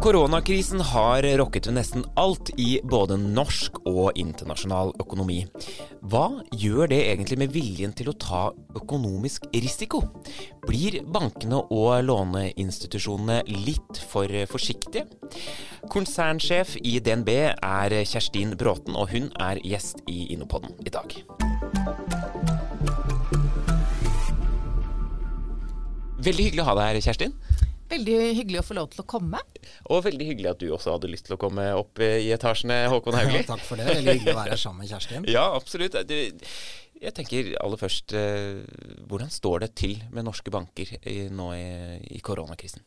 Koronakrisen har rokket ved nesten alt i både norsk og internasjonal økonomi. Hva gjør det egentlig med viljen til å ta økonomisk risiko? Blir bankene og låneinstitusjonene litt for forsiktige? Konsernsjef i DNB er Kjerstin Bråten, og hun er gjest i Innopodden i dag. Veldig hyggelig å ha deg her, Kjerstin. Veldig hyggelig å få lov til å komme. Og veldig hyggelig at du også hadde lyst til å komme opp i etasjene, Håkon Haugli. Ja, takk for det. Veldig hyggelig å være sammen med Kjerstin. ja, absolutt. Du, jeg tenker aller først, eh, hvordan står det til med norske banker nå i, koronakrisen?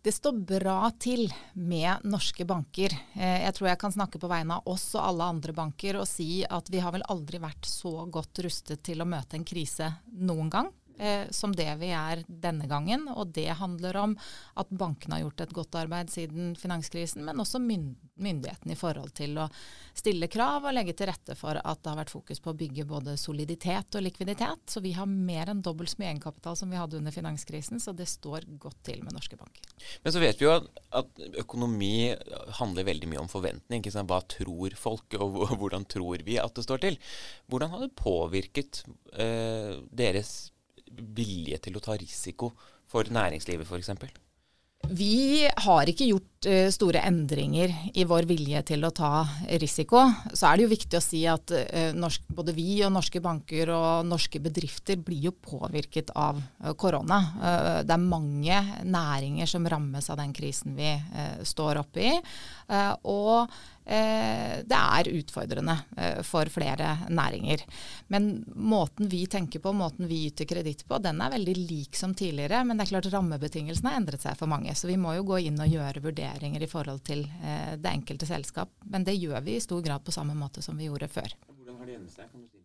Det står bra til med norske banker. Eh, jeg tror jeg kan snakke på vegne av oss og alle andre banker og si at vi har vel aldri vært så godt rustet til å møte en krise noen gang som det vi er denne gangen. Og det handler om at bankene har gjort et godt arbeid siden finanskrisen, men også myndighetene i forhold til å stille krav og legge til rette for at det har vært fokus på å bygge både soliditet og likviditet. Så vi har mer enn dobbelt så mye egenkapital som vi hadde under finanskrisen, så det står godt til med norske banker. Men så vet vi jo at, at økonomi handler veldig mye om forventning. Ikke sant? Hva tror folk, og hvordan tror vi at det står til? Hvordan har det påvirket eh, deres vilje til å ta risiko for næringslivet f.eks.? Vi har ikke gjort uh, store endringer i vår vilje til å ta risiko. Så er det jo viktig å si at uh, norsk, både vi og norske banker og norske bedrifter blir jo påvirket av uh, korona. det er mange næringer som rammes av den krisen vi står oppe i. og Eh, det er utfordrende eh, for flere næringer. Men måten vi tenker på, måten vi yter kreditt på, den er veldig lik som tidligere. Men det er klart rammebetingelsene har endret seg for mange. Så vi må jo gå inn og gjøre vurderinger i forhold til eh, det enkelte selskap. Men det gjør vi i stor grad på samme måte som vi gjorde før. Hvordan har det endret seg? Kan du si?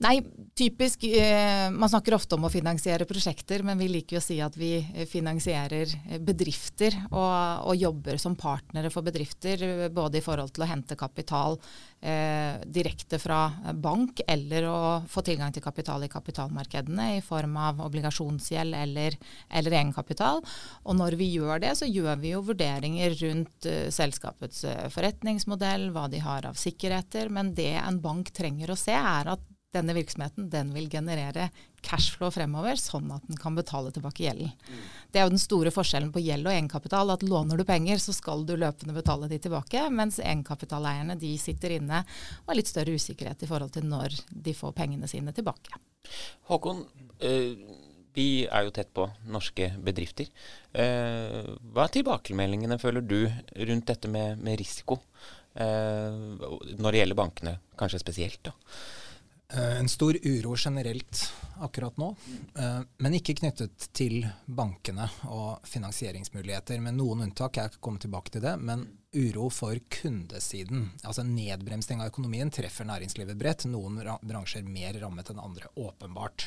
Nei, typisk eh, Man snakker ofte om å finansiere prosjekter, men vi liker jo å si at vi finansierer bedrifter og, og jobber som partnere for bedrifter. Både i forhold til å hente kapital eh, direkte fra bank, eller å få tilgang til kapital i kapitalmarkedene i form av obligasjonsgjeld eller, eller egenkapital. Og når vi gjør det, så gjør vi jo vurderinger rundt uh, selskapets forretningsmodell, hva de har av sikkerheter. Men det en bank trenger å se, er at denne virksomheten den vil generere cashflow fremover, sånn at den kan betale tilbake gjelden. Det er jo den store forskjellen på gjeld og egenkapital. At låner du penger, så skal du løpende betale de tilbake. Mens egenkapitaleierne de sitter inne og har litt større usikkerhet i forhold til når de får pengene sine tilbake. Håkon, øh, vi er jo tett på norske bedrifter. Eh, hva er tilbakemeldingene, føler du, rundt dette med, med risiko? Eh, når det gjelder bankene, kanskje spesielt? da? Eh, en stor uro generelt akkurat nå, eh, men ikke knyttet til bankene og finansieringsmuligheter. Med noen unntak, jeg kommer tilbake til det. Men uro for kundesiden. Altså nedbremsing av økonomien treffer næringslivet bredt. Noen bransjer mer rammet enn andre, åpenbart.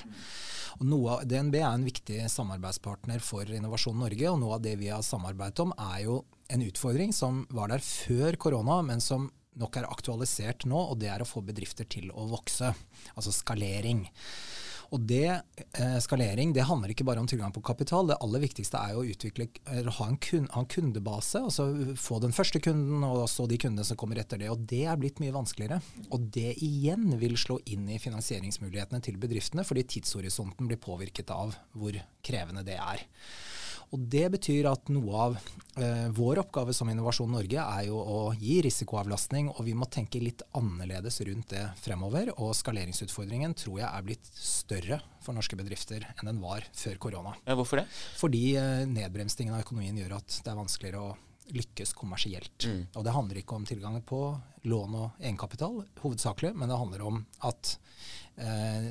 Og noe av, DNB er en viktig samarbeidspartner for Innovasjon Norge, og noe av det vi har samarbeidet om, er jo en utfordring som var der før korona, men som nok er aktualisert nå, og det er å få bedrifter til å vokse. Altså skalering. Og det, eh, Skalering det handler ikke bare om tilgang på kapital. Det aller viktigste er å utvikle, ha en, kun, ha en kundebase. altså Få den første kunden, og så de kundene som kommer etter det. og Det er blitt mye vanskeligere. Og det igjen vil slå inn i finansieringsmulighetene til bedriftene, fordi tidshorisonten blir påvirket av hvor krevende det er. Og Det betyr at noe av eh, vår oppgave som Innovasjon Norge er jo å gi risikoavlastning, og vi må tenke litt annerledes rundt det fremover. Og skaleringsutfordringen tror jeg er blitt større for norske bedrifter enn den var før korona. Ja, hvorfor det? Fordi eh, nedbremsingen av økonomien gjør at det er vanskeligere å lykkes kommersielt. Mm. Og det handler ikke om tilgang på lån og egenkapital hovedsakelig, men det handler om at eh,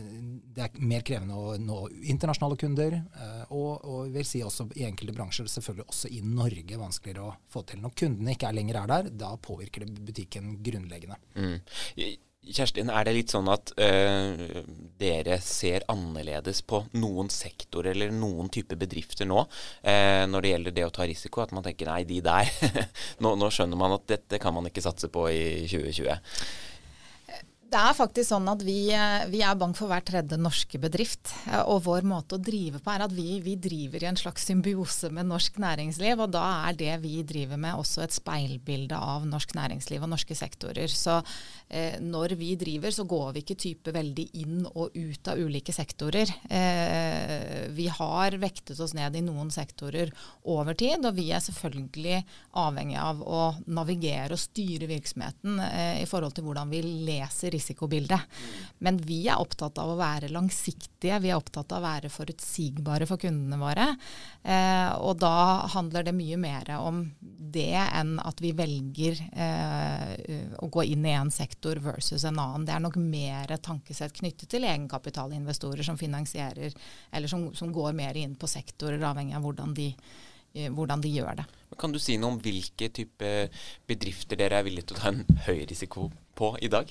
det er mer krevende å nå internasjonale kunder. Eh, og, og vil si også i enkelte bransjer, selvfølgelig også i Norge, vanskeligere å få til. Når kundene ikke er lenger er der, da påvirker det butikken grunnleggende. Mm. Kjerstin, er det litt sånn at øh, dere ser annerledes på noen sektor eller noen type bedrifter nå øh, når det gjelder det å ta risiko? At man tenker nei, de der nå, nå, skjønner man at dette kan man ikke satse på i 2020. Det er faktisk sånn at vi, eh, vi, er bank for hver tredje norske bedrift. Eh, og vår måte å drive på er at vi, vi, driver i en slags symbiose med norsk næringsliv. Og da er det vi driver med også et speilbilde av norsk næringsliv og norske sektorer. Så eh, når vi driver, så går vi ikke type veldig inn og ut av ulike sektorer. Eh, vi har vektet oss ned i noen sektorer over tid, og vi er selvfølgelig avhengig av å navigere og styre virksomheten eh, i forhold til hvordan vi leser risiko risikobildet. Men vi er opptatt av å være langsiktige, vi er opptatt av å være forutsigbare for kundene våre. Eh, og da handler det mye mer om det enn at vi velger eh, å gå inn i en sektor versus en annen. Det er nok mer tankesett knyttet til egenkapitalinvestorer som finansierer, eller som, som går mer inn på sektorer, avhengig av hvordan de eh, hvordan de gjør det. Kan du si noe om hvilke type bedrifter dere er villige til å ta en høy risiko på i dag?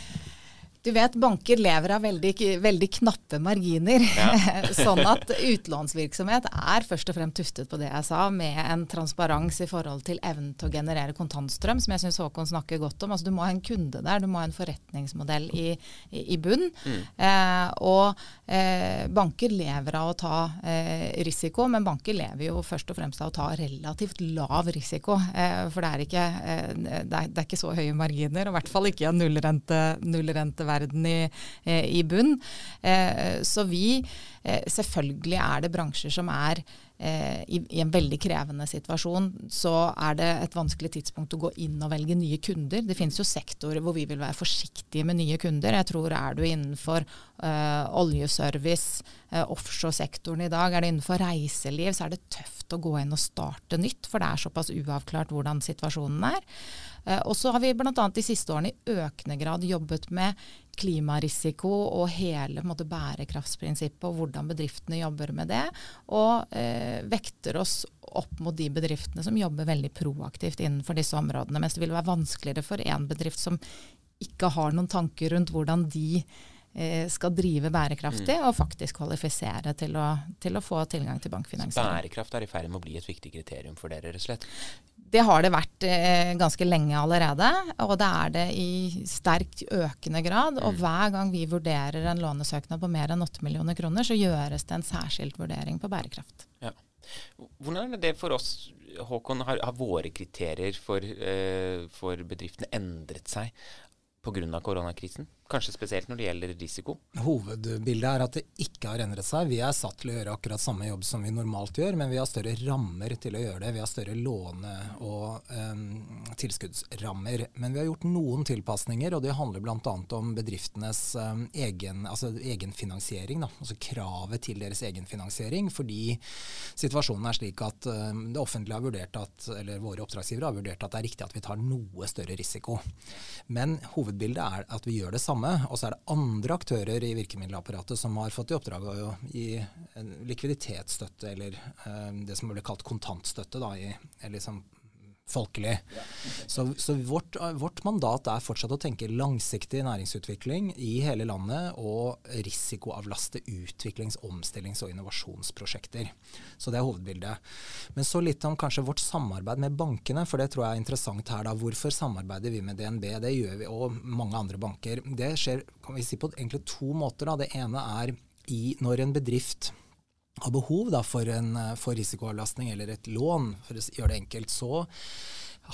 Du vet, banker lever av veldig, veldig knappe marginer. Ja. sånn at utlånsvirksomhet er først og fremst tuftet på det jeg sa, med en transparens i forhold til evnen til å generere kontantstrøm, som jeg syns Håkon snakker godt om. Altså, du må ha en kunde der, du må ha en forretningsmodell i, i, i bunn. Mm. Eh, og eh, banker lever av å ta eh, risiko, men banker lever jo først og fremst av å ta relativt lav risiko. Eh, for det er, ikke, eh, det, er, det er, ikke, så høye marginer, og i hvert fall ikke en nullrente, nullrente verden i, eh, i bunn. Eh, så vi eh, Selvfølgelig er det bransjer som er i, i, en veldig krevende situasjon, så er det et vanskelig tidspunkt å gå inn og velge nye kunder. Det finnes jo sektorer hvor vi vil være forsiktige med nye kunder. Jeg tror er du innenfor uh, oljeservice, uh, offshoresektoren i dag, er det innenfor reiseliv, så er det tøft å gå inn og starte nytt, for det er såpass uavklart hvordan situasjonen er. Uh, og så har vi bl.a. de siste årene i økende grad jobbet med klimarisiko og hele måte, bærekraftsprinsippet og hvordan bedriftene jobber med det. Og eh, vekter oss opp mot de bedriftene som jobber veldig proaktivt innenfor disse områdene. Mens det vil være vanskeligere for en bedrift som ikke har noen tanker rundt hvordan de eh, skal drive bærekraftig mm. og faktisk kvalifisere til å, til å, få tilgang til bankfinansiering. Bærekraft er i ferd med å bli et viktig kriterium for dere, rett og slett? Det har det vært eh, ganske lenge allerede, og det er det i sterkt økende grad. Og mm. hver gang vi vurderer en lånesøknad på mer enn 8 millioner kroner, så gjøres det en særskilt vurdering på bærekraft. Ja. Hvordan er det for oss, Håkon? Har, har våre kriterier for, eh, for bedriftene endret seg pga. koronakrisen? Kanskje spesielt når det gjelder risiko? Hovedbildet er at det ikke har endret seg. Vi er satt til å gjøre akkurat samme jobb som vi normalt gjør, men vi har større rammer til å gjøre det. Vi har større låne- og um, tilskuddsrammer. Men vi har gjort noen tilpasninger, og det handler bl.a. om bedriftenes um, egen, altså egenfinansiering. Da. Altså kravet til deres egenfinansiering. Fordi situasjonen er slik at um, det offentlige har vurdert at, eller våre oppdragsgivere har vurdert at det er riktig at vi tar noe større risiko. Men hovedbildet er at vi gjør det samme samme. Og så er det andre aktører i virkemiddelapparatet som har fått i oppdrag å gi likviditetsstøtte, eller eh, det som ble kalt kontantstøtte, da, i, liksom folkelig. Så, så vårt, vårt, mandat er fortsatt å tenke langsiktig næringsutvikling i hele landet og risikoavlaste utviklings-, omstillings- og innovasjonsprosjekter. Så det er hovedbildet. Men så litt om kanskje vårt samarbeid med bankene, for det tror jeg er interessant her. da. Hvorfor samarbeider vi med DNB? Det gjør vi, og mange andre banker. Det skjer kan vi si, på egentlig to måter. Da. Det ene er i, når en bedrift har behov da, for, en, for risikoavlastning eller et lån, for å gjøre det enkelt, så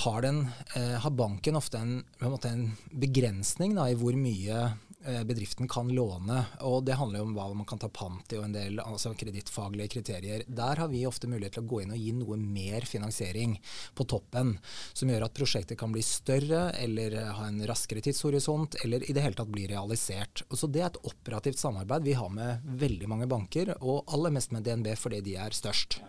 har, den, eh, har banken ofte en, en begrensning da, i hvor mye Eh, bedriften kan låne. og Det handler om hva man kan ta pant i og en del altså kredittfaglige kriterier. Der har vi ofte mulighet til å gå inn og gi noe mer finansiering på toppen, som gjør at prosjektet kan bli større eller ha en raskere tidshorisont, eller i det hele tatt bli realisert. Og så Det er et operativt samarbeid vi har med veldig mange banker, og aller mest med DNB fordi de er størst.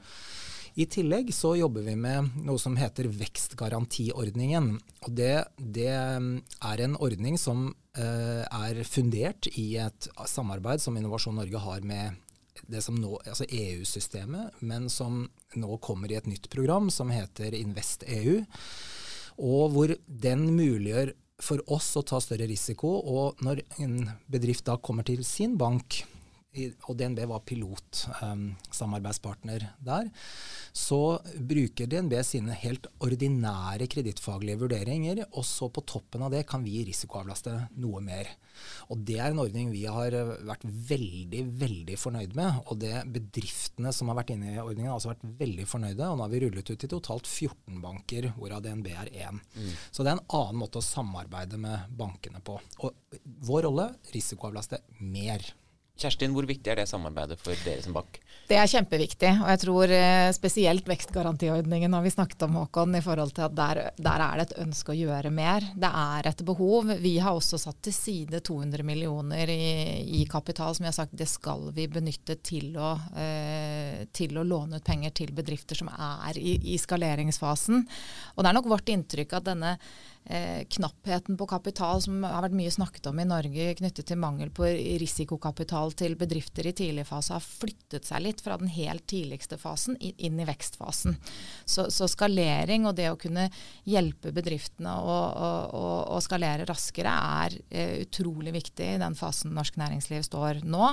I tillegg så jobber vi med noe som heter vekstgarantiordningen. og Det, det er en ordning som uh, er fundert i et samarbeid som Innovasjon Norge har med det som nå, altså EU-systemet, men som nå kommer i et nytt program som heter InvestEU. Og hvor den muliggjør for oss å ta større risiko, og når en bedrift da kommer til sin bank og DNB var pilotsamarbeidspartner um, der, så bruker DNB sine helt ordinære kredittfaglige vurderinger, og så på toppen av det kan vi risikoavlaste noe mer. Og Det er en ordning vi har uh, vært veldig veldig fornøyd med. Og det bedriftene som har vært inne i ordningen, har også vært veldig fornøyde. Og nå har vi rullet ut i totalt 14 banker, hvorav DNB er én. Mm. Så det er en annen måte å samarbeide med bankene på. Og vår rolle risikoavlaste mer. Kjerstin, hvor viktig er det samarbeidet for dere som bank? Det er kjempeviktig. Og jeg tror eh, spesielt vekstgarantiordningen har vi snakket om, Håkon, i forhold til at der, der, er det et ønske å gjøre mer. Det er et behov. Vi har også satt til side 200 millioner i, i kapital som vi har sagt det skal vi benytte til å, eh, til å låne ut penger til bedrifter som er i, i skaleringsfasen. Og det er nok vårt inntrykk at denne eh, knappheten på kapital som har vært mye snakket om i Norge knyttet til mangel på risikokapital til bedrifter i tidlig fase, har flyttet seg litt fra den helt tidligste fasen inn i vekstfasen. Så, så skalering og det å kunne hjelpe bedriftene å, å, å skalere raskere er eh, utrolig viktig i den fasen norsk næringsliv står nå.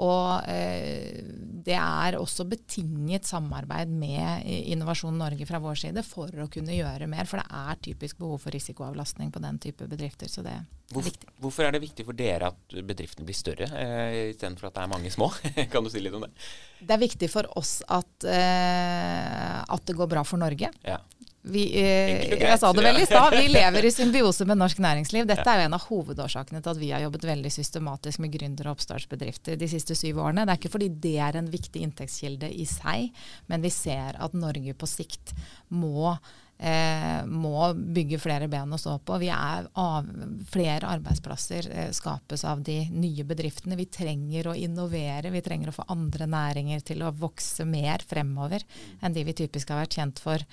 Og eh, det er også betinget samarbeid med Innovasjon Norge fra vår side for å kunne gjøre mer. For det er typisk behov for risikoavlastning på den type bedrifter. Så det er Hvorfor, viktig. Hvorfor er det viktig for dere at bedriftene blir større, eh, istedenfor at det er mange små? kan du si litt om det? Det er viktig for oss at, eh, at det går bra for Norge. Ja. Vi, eh, jeg sa det vel i stad, vi lever i symbiose med norsk næringsliv. Dette er jo en av hovedårsakene til at vi har jobbet veldig systematisk med gründere og oppstartsbedrifter de siste syv årene. Det er ikke fordi det er en viktig inntektskilde i seg, men vi ser at Norge på sikt må eh, må bygge flere ben å stå på. Av, flere arbeidsplasser eh, skapes av de nye bedriftene. Vi trenger å innovere. Vi trenger å få andre næringer til å vokse mer fremover enn de vi typisk har vært kjent for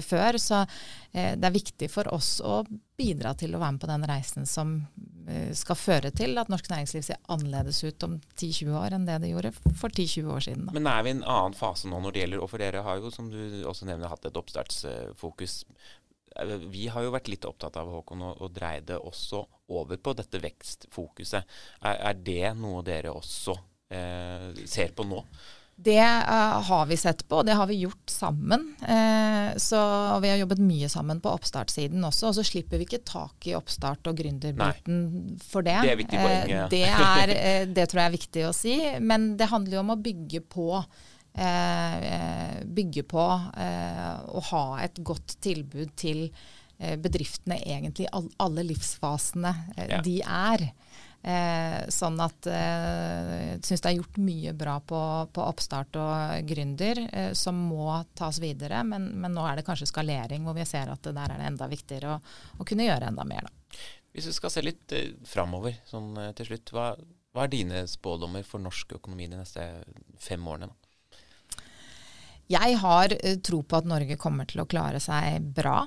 før. Så eh, det er viktig for oss å bidra til å være med på den reisen som Eh, skal føre til at norsk næringsliv ser annerledes ut om 10-20 år enn det det gjorde for 10-20 år siden. Da. Men er vi i en annen fase nå når det gjelder, og for dere har jo som du også nevner hatt et oppstartsfokus. Eh, vi har jo vært litt opptatt av Håkon, å, å dreie det også over på dette vekstfokuset. Er, er det noe dere også eh, ser på nå? Det uh, har vi sett på, og det har vi gjort sammen. Uh, så Vi har jobbet mye sammen på oppstartssiden også. Og så slipper vi ikke tak i oppstart og gründerbiten for det. Det er viktig poeng. Ja. Uh, det, er, det, tror jeg er viktig å si. Men det handler jo om å bygge på. bygge på å ha et godt tilbud til bedriftene egentlig alle livsfasene ja. de er. Eh, sånn at eh, jeg syns det er gjort mye bra på, på oppstart og gründer eh, som må tas videre. Men, men, nå er det kanskje skalering hvor vi ser at det der er det enda viktigere å, å kunne gjøre enda mer. Da. Hvis vi skal se litt eh, framover sånn, eh, til slutt, hva, hva, er dine spådommer for norsk økonomi de neste fem årene? Da? Jeg har eh, tro på at Norge kommer til å klare seg bra.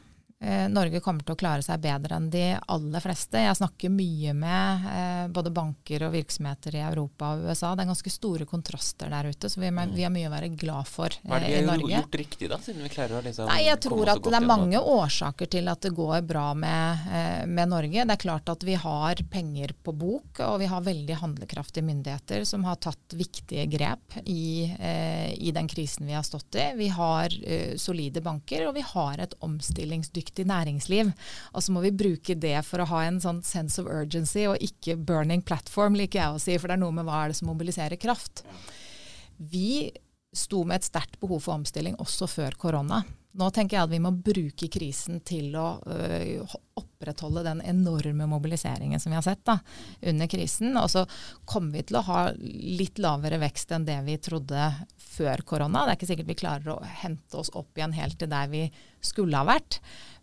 Eh, Norge kommer til å klare seg bedre enn de aller fleste. Jeg snakker mye med eh, både banker og virksomheter i Europa og USA. Det er ganske store kontraster der ute, så vi, mm. vi har mye å være glad for eh, Hva er det vi har gjort riktig, da? siden vi klarer å liksom Nei, Jeg tror at det er mange årsaker til at det går bra med, eh, med, Norge. Det er klart at vi har penger på bok, og vi har veldig handlekraftige myndigheter som har tatt viktige grep i, eh, i den krisen vi har stått i. Vi har eh, solide banker, og vi har et omstillingsdyktig bærekraftig næringsliv. Og så må vi bruke det for å ha en sånn sense of urgency, og ikke burning platform, liker jeg å si. For det er noe med hva er det som mobiliserer kraft. Vi sto med et sterkt behov for omstilling også før korona. Nå tenker jeg at vi må bruke krisen til å ø, opprettholde den enorme mobiliseringen som vi har sett da, under krisen. Og så kommer vi til å ha litt lavere vekst enn det vi trodde før korona. Det er ikke sikkert vi klarer å hente oss opp igjen helt til der vi skulle ha vært.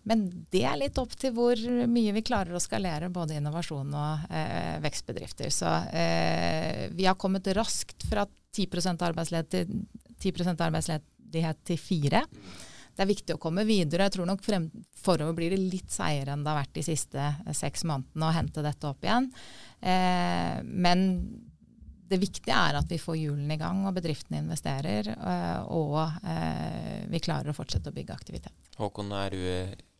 Men det er litt opp til hvor mye vi klarer å skalere både innovasjon og eh, vekstbedrifter. Så eh, vi har kommet raskt fra 10 arbeidsledighet til, 10% arbeidsledighet til 4 det er viktig å komme videre. Jeg tror nok frem, forover blir det litt seigere enn det har vært de siste eh, seks månedene å hente dette opp igjen. Eh, men det viktige er at vi får hjulene i gang, og bedriftene investerer. Og, og eh, vi klarer å fortsette å bygge aktivitet. Håkon, er du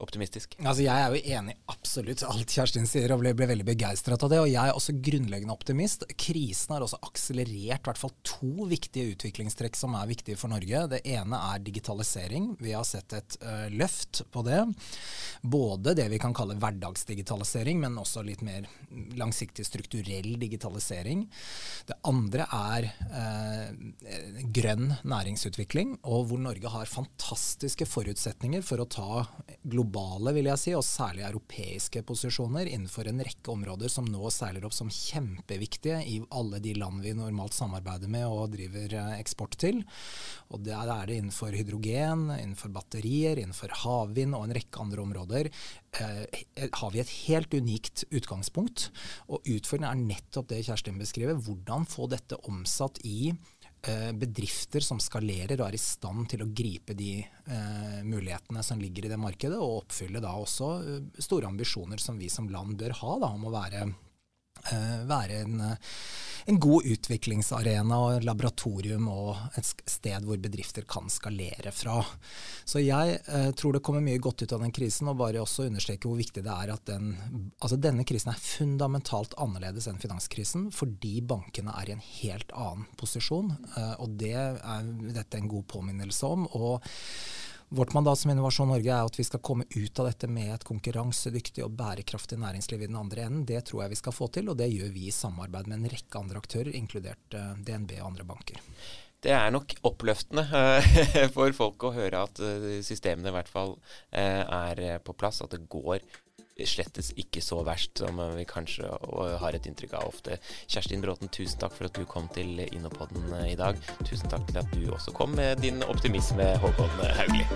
optimistisk? Altså, jeg er jo enig absolutt alt Kjerstin sier, og ble, ble veldig begeistret av det. Og jeg er også grunnleggende optimist. Krisen har også akselerert i hvert fall to viktige utviklingstrekk som er viktige for Norge. Det ene er digitalisering. Vi har sett et uh, løft på det. Både det vi kan kalle hverdagsdigitalisering, men også litt mer langsiktig strukturell digitalisering. Det andre er uh, grønn næringsutvikling, og hvor Norge har fantastiske forutsetninger for å ta globale, vil jeg si, og særlig europeiske posisjoner innenfor en rekke områder som nå seiler opp som kjempeviktige i alle de land vi normalt samarbeider med og driver eh, eksport til. Og Der er det innenfor hydrogen, innenfor batterier, innenfor havvind og en rekke andre områder. Eh, har vi et helt unikt utgangspunkt. Og utfordringen er nettopp det Kjerstin beskriver. Hvordan få dette omsatt i bedrifter som skalerer og er i stand til å gripe de eh, mulighetene som ligger i det markedet, og oppfylle da også eh, store ambisjoner som vi som land bør ha da, om å være Eh, være en, eh, en, god utviklingsarena og laboratorium og et sted hvor bedrifter kan skalere fra. Så jeg eh, tror det kommer mye godt ut av den krisen, og bare også understreke hvor viktig det er at den, altså denne krisen er fundamentalt annerledes enn finanskrisen, fordi bankene er i en helt annen posisjon. Eh, og det er dette en god påminnelse om. og Vårt mandat som Innovasjon Norge er at vi skal komme ut av dette med et konkurransedyktig og bærekraftig næringsliv i den andre enden. Det tror jeg vi skal få til, og det gjør vi i samarbeid med en rekke andre aktører, inkludert eh, DNB og andre banker. Det er nok oppløftende eh, for folk å høre at eh, systemene i hvert fall er på plass, at det går slettes ikke så verst som vi kanskje har et inntrykk av ofte. Kjerstin Bråten, tusen takk for at du kom til Innopodden i dag. Tusen takk til at du også kom med din optimisme, Håkon Haugli.